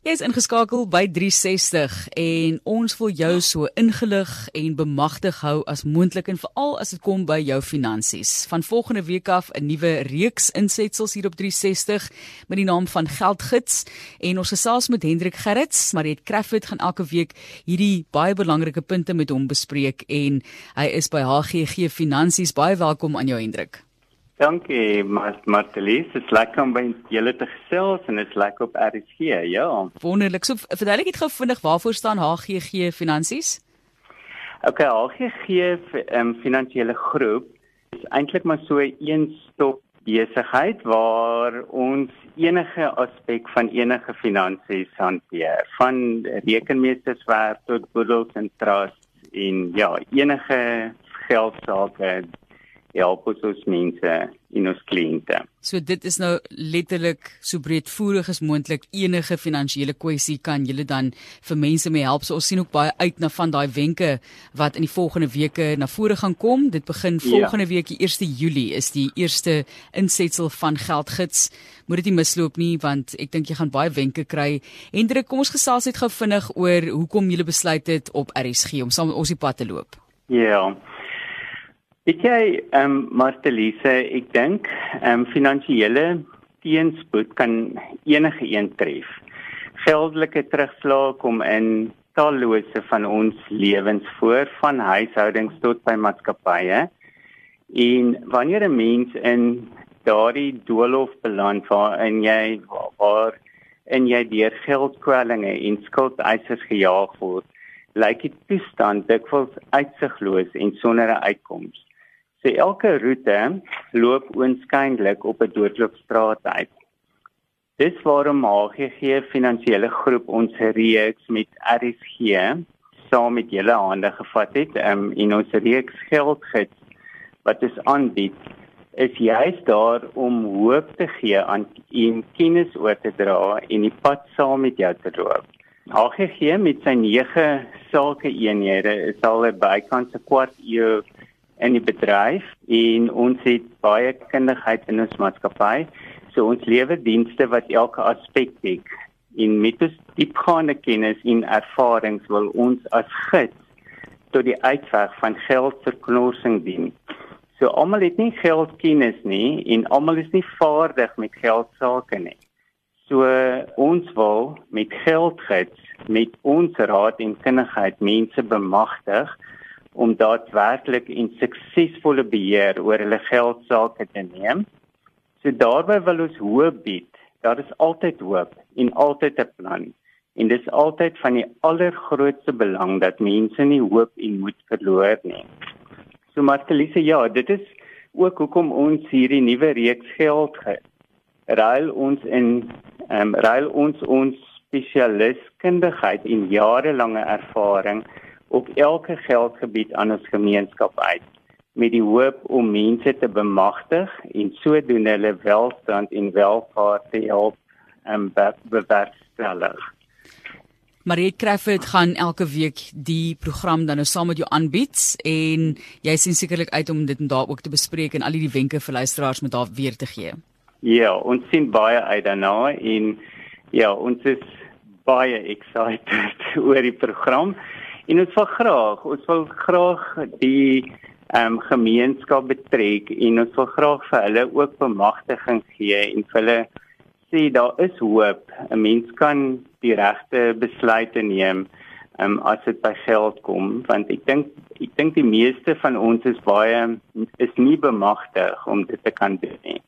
Jy is ingeskakel by 360 en ons wil jou so ingelig en bemagtig hou as moontlik en veral as dit kom by jou finansies. Van volgende week af 'n nuwe reeks insetsels hier op 360 met die naam van Geldgids en ons gesels met Hendrik Gerrits, maar dit Craft gaan elke week hierdie baie belangrike punte met hom bespreek en hy is by HGG Finansies. Baie welkom aan jou Hendrik. Dankie, Martelies. Dit is lekker om by julle te gesels en dit is lekker op RSG, ja. Wonderlik. So vertel ek net gou vinnig waarvoor staan HGG Finansies? OK, HGG um, Finansiële Groep is eintlik maar so 'n een-stop besigheid waar ons enige aspek van enige finansies hanteer, van rekenmeesterswerk tot boedels en trusts en ja, enige geldsaake help ons ons mense en ons kliënte. So dit is nou letterlik so breedvoerig as moontlik enige finansiële kwessie kan julle dan vir mense mee help. So ons sien ook baie uit na van daai wenke wat in die volgende weke na vore gaan kom. Dit begin ja. volgende ja. week die 1 Julie is die eerste insetsel van geldgids. Moet dit nie misloop nie want ek dink jy gaan baie wenke kry. Hendrik, kom ons gesels net gou vinnig oor hoekom jy besluit het op RSG om saam met ons die pad te loop. Ja. Yeah. Ek jy ehm um, Martelise, ek dink ehm um, finansiële teenspoed kan enige een tref. Geldelike terugslag kom in tallose van ons lewens voor van huishoudings tot by maatskappye. En wanneer 'n mens in daardie doolhof beland waar in jy waar en jy deur geldkwellinge en skuldeisers gejaag word, lyk die toestand dikwels uitsigloos en sonder 'n uitkoms. So elke roete loop oënskynlik op 'n doodloopstraat uit. Dis waarom HGG Finansiële Groep ons reeks met RSG saam met julle hande gevat het um, en ons reeks geldgids wat ons aanbied is juist daar om hoop te gee aan en kennis oor te dra en die pad saam met jou te loop. HGG met sy 9 sake eenhede is al by kans 'n kwart eeu in die bedryf en ons het baie kundigheid in ons maatskappy. So ons lewer dienste wat elke aspek dek. En met ons diepgaande kennis en ervarings wil ons as gids tot die uitweg van geldverknorsing dien. So almal het nie geldkennis nie en almal is nie vaardig met geldsaake nie. So ons wil met geldgids met ons raad en kundigheid mense bemagtig om daadwerklik en suksesvolle beheer oor hulle geld sake te neem. So daarby wil ons hoop bied. Daar is altyd hoop en altyd 'n plan. En dis altyd van die allergrootste belang dat mense nie hoop en moed verloor nie. So Martelise, ja, dit is ook hoekom ons hierdie nuwe reeks geld ruil ons in ehm um, ruil ons ons spesialistkundigheid en jarelange ervaring op elke geldgebied aan ons gemeenskap uit met die hoop om mense te bemagtig en sodoende hulle welstand en welvaart te help en um, bewerkstellig. Mariet Crawford gaan elke week die program dan nou saam met jou aanbied en jy sien sekerlik uit om dit en daar ook te bespreek en al die wenke vir luisteraars met daar weer te gee. Ja, ons sien baie uit daarna en ja, ons is baie excited oor die program. En ons wil graag, ons wil graag die ehm um, gemeenskap betrek en ons wil graag vir hulle ook bemagtiging gee en vir hulle sê daar is hoop. 'n Mens kan die regte besluite neem um, as dit by geld kom want ek dink ek dink die meeste van ons is baie is nie bemagtig om dit te kan doen nie.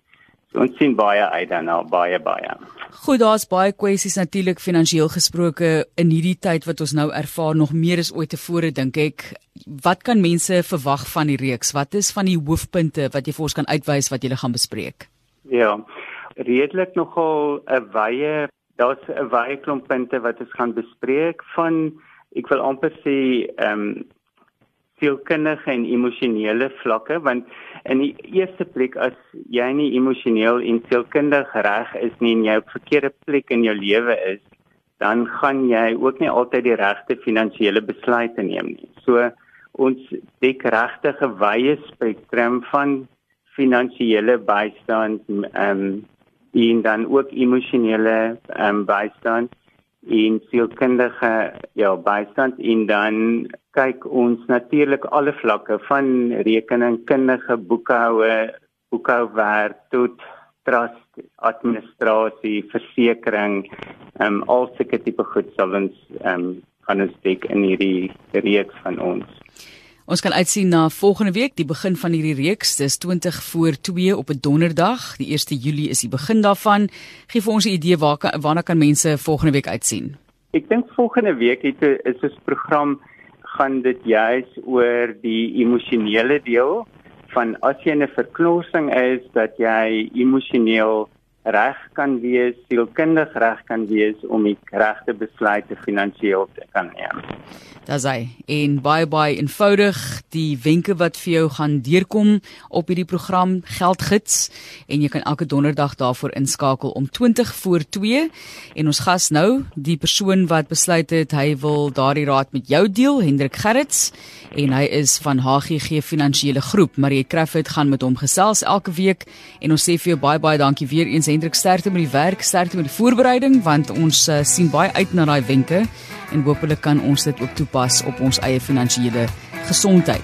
So ons sien baie uit daarna, baie baie. Goed, daar's baie kwessies natuurlik finansiëel gesproke in hierdie tyd wat ons nou ervaar nog meer as ooit tevore dink ek. Wat kan mense verwag van die reeks? Wat is van die hoofpunte wat jy vir ons kan uitwys wat jy gaan bespreek? Ja. Redelik nogal 'n wye daar's 'n wye klomp punte wat ons gaan bespreek van ek wil amper sê ehm um, sielkundige en emosionele vlakke want in die eerste plek as jy nie emosioneel en sielkundig reg is nie en jy op verkeerde plek in jou lewe is dan gaan jy ook nie altyd die regte finansiële besluite neem nie. So ons dek regtig 'n wye spektrum van finansiële bystand ehm um, en dan ook emosionele ehm um, bystand en sielkundige ja bystand en dan kyk ons natuurlik alle vlakke van rekeningkundige boekhoue boekhouwerk tot trust administrasie versekerings ehm um, al sulke tipe goed sal ons ehm um, gaan ons dek in hierdie reeks van ons Ons kan uitsien na volgende week, die begin van hierdie reeks. Dis 20 voor 2 op 'n donderdag. Die 1 Julie is die begin daarvan. Gee vir ons 'n idee waar waarna kan mense volgende week uitsien? Ek dink volgende week het is ons program gaan dit juis oor die emosionele deel van as jy 'n verknorsing is dat jy emosioneel reg kan wees, sielkundig reg kan wees om die regte besluite finansiëel te kan neem. Hy. En baie baie eenvoudig die wenke wat vir jou gaan deurkom op hierdie program geldgids en jy kan elke donderdag daarvoor inskakel om 20 voor 2 en ons gas nou die persoon wat besluit het hy wil daardie raad met jou deel Hendrik Gerrits en hy is van HGG Finansiële Groep. Marie Crawford gaan met hom gesels elke week en ons sê vir jou baie baie dankie weer eens Hendrik sterkte met die werk sterkte met die voorbereiding want ons uh, sien baie uit na daai wenke en hopelik kan ons dit ook toepas op ons eie finansiële gesondheid.